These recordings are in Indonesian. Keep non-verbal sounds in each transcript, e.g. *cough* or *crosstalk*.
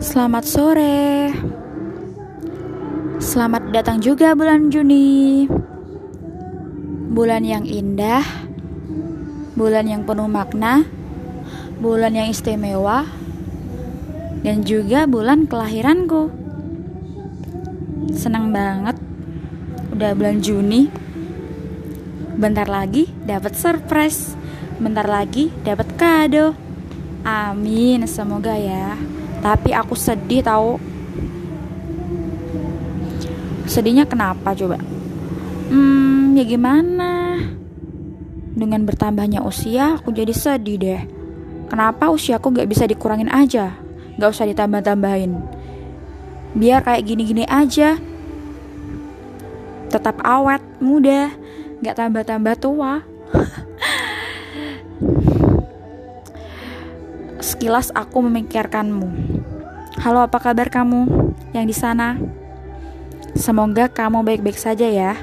Selamat sore. Selamat datang juga bulan Juni. Bulan yang indah, bulan yang penuh makna, bulan yang istimewa, dan juga bulan kelahiranku. Senang banget udah bulan Juni. Bentar lagi dapat surprise. Bentar lagi dapat kado. Amin, semoga ya. Tapi aku sedih tahu. Sedihnya kenapa coba? Hmm, ya gimana? Dengan bertambahnya usia, aku jadi sedih deh. Kenapa usiaku gak bisa dikurangin aja? Gak usah ditambah-tambahin. Biar kayak gini-gini aja. Tetap awet, muda, gak tambah-tambah tua. *laughs* Sekilas aku memikirkanmu. Halo, apa kabar kamu yang di sana? Semoga kamu baik-baik saja ya.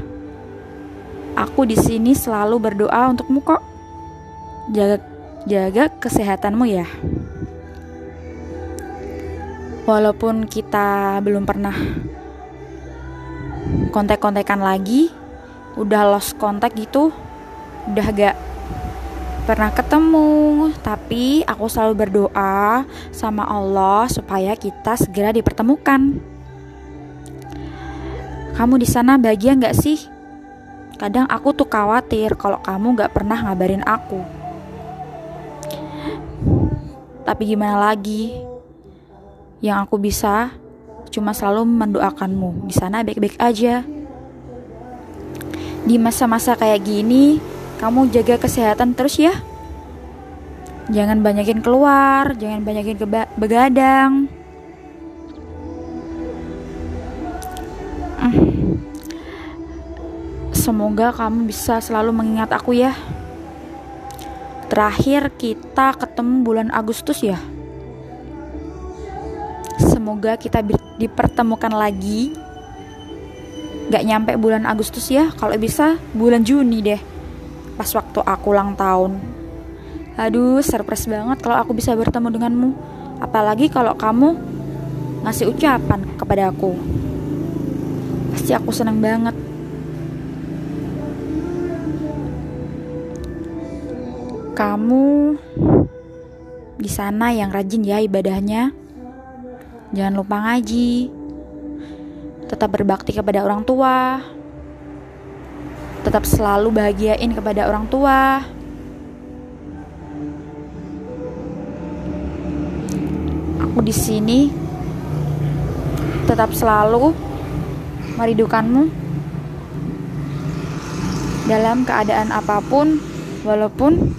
Aku di sini selalu berdoa untukmu kok. Jaga jaga kesehatanmu ya. Walaupun kita belum pernah kontak-kontakan lagi, udah lost kontak gitu, udah gak pernah ketemu, tapi aku selalu berdoa sama Allah supaya kita segera dipertemukan. Kamu di sana bahagia nggak sih? Kadang aku tuh khawatir kalau kamu nggak pernah ngabarin aku. Tapi gimana lagi? Yang aku bisa cuma selalu mendoakanmu di sana baik-baik aja. Di masa-masa kayak gini, kamu jaga kesehatan terus ya. Jangan banyakin keluar, jangan banyakin begadang. Hmm. Semoga kamu bisa selalu mengingat aku ya. Terakhir kita ketemu bulan Agustus ya. Semoga kita dipertemukan lagi. Gak nyampe bulan Agustus ya, kalau bisa bulan Juni deh pas waktu aku ulang tahun. Aduh, surprise banget kalau aku bisa bertemu denganmu. Apalagi kalau kamu ngasih ucapan kepada aku. Pasti aku senang banget. Kamu di sana yang rajin ya ibadahnya. Jangan lupa ngaji. Tetap berbakti kepada orang tua tetap selalu bahagiain kepada orang tua. Aku di sini tetap selalu merindukanmu dalam keadaan apa pun, walaupun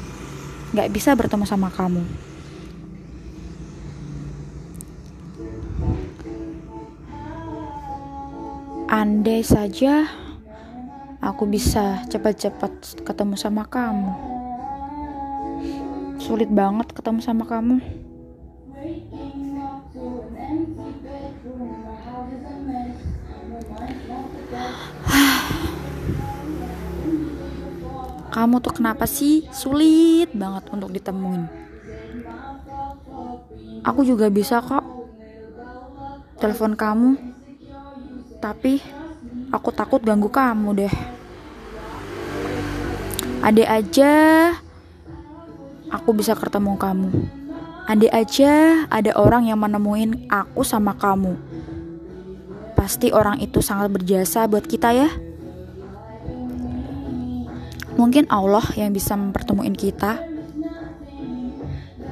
gak bisa bertemu sama kamu. Andai saja aku bisa cepat-cepat ketemu sama kamu. Sulit banget ketemu sama kamu. *sighs* kamu tuh kenapa sih sulit banget untuk ditemuin? Aku juga bisa kok telepon kamu, tapi Aku takut ganggu kamu deh. Ade aja aku bisa ketemu kamu. Ade aja ada orang yang menemuin aku sama kamu. Pasti orang itu sangat berjasa buat kita ya. Mungkin Allah yang bisa mempertemuin kita.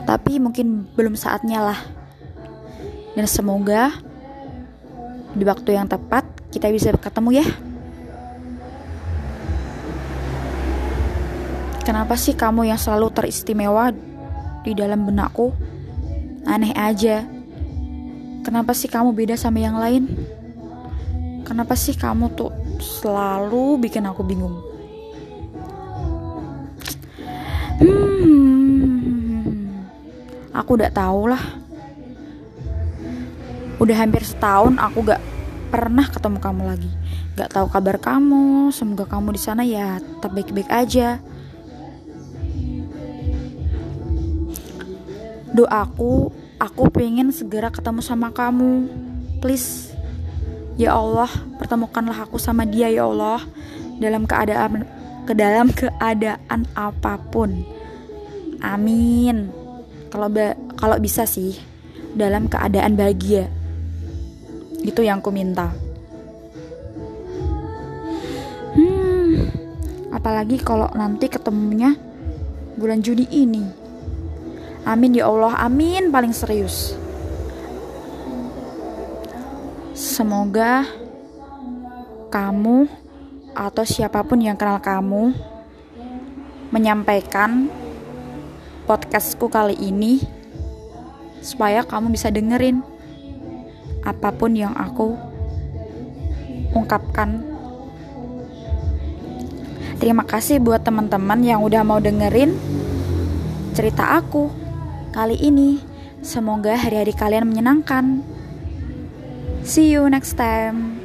Tapi mungkin belum saatnya lah. Dan semoga di waktu yang tepat kita bisa ketemu ya. Kenapa sih kamu yang selalu teristimewa di dalam benakku? Aneh aja. Kenapa sih kamu beda sama yang lain? Kenapa sih kamu tuh selalu bikin aku bingung? Hmm, aku udah tau lah. Udah hampir setahun aku gak pernah ketemu kamu lagi. Gak tahu kabar kamu. Semoga kamu di sana ya tetap baik-baik aja. Doaku Aku pengen segera ketemu sama kamu. Please. Ya Allah, pertemukanlah aku sama dia ya Allah dalam keadaan ke dalam keadaan apa pun. Amin. Kalau kalau bisa sih dalam keadaan bahagia. Itu yang ku minta. Hmm, apalagi kalau nanti ketemunya bulan Juni ini. Amin ya Allah, amin paling serius. Semoga kamu atau siapa pun yang kenal kamu menyampaikan podcastku kali ini supaya kamu bisa dengerin apa pun yang aku ungkapkan. Terima kasih buat teman-teman yang udah mau dengerin cerita aku kali ini. Semoga hari-hari kalian menyenangkan. See you next time.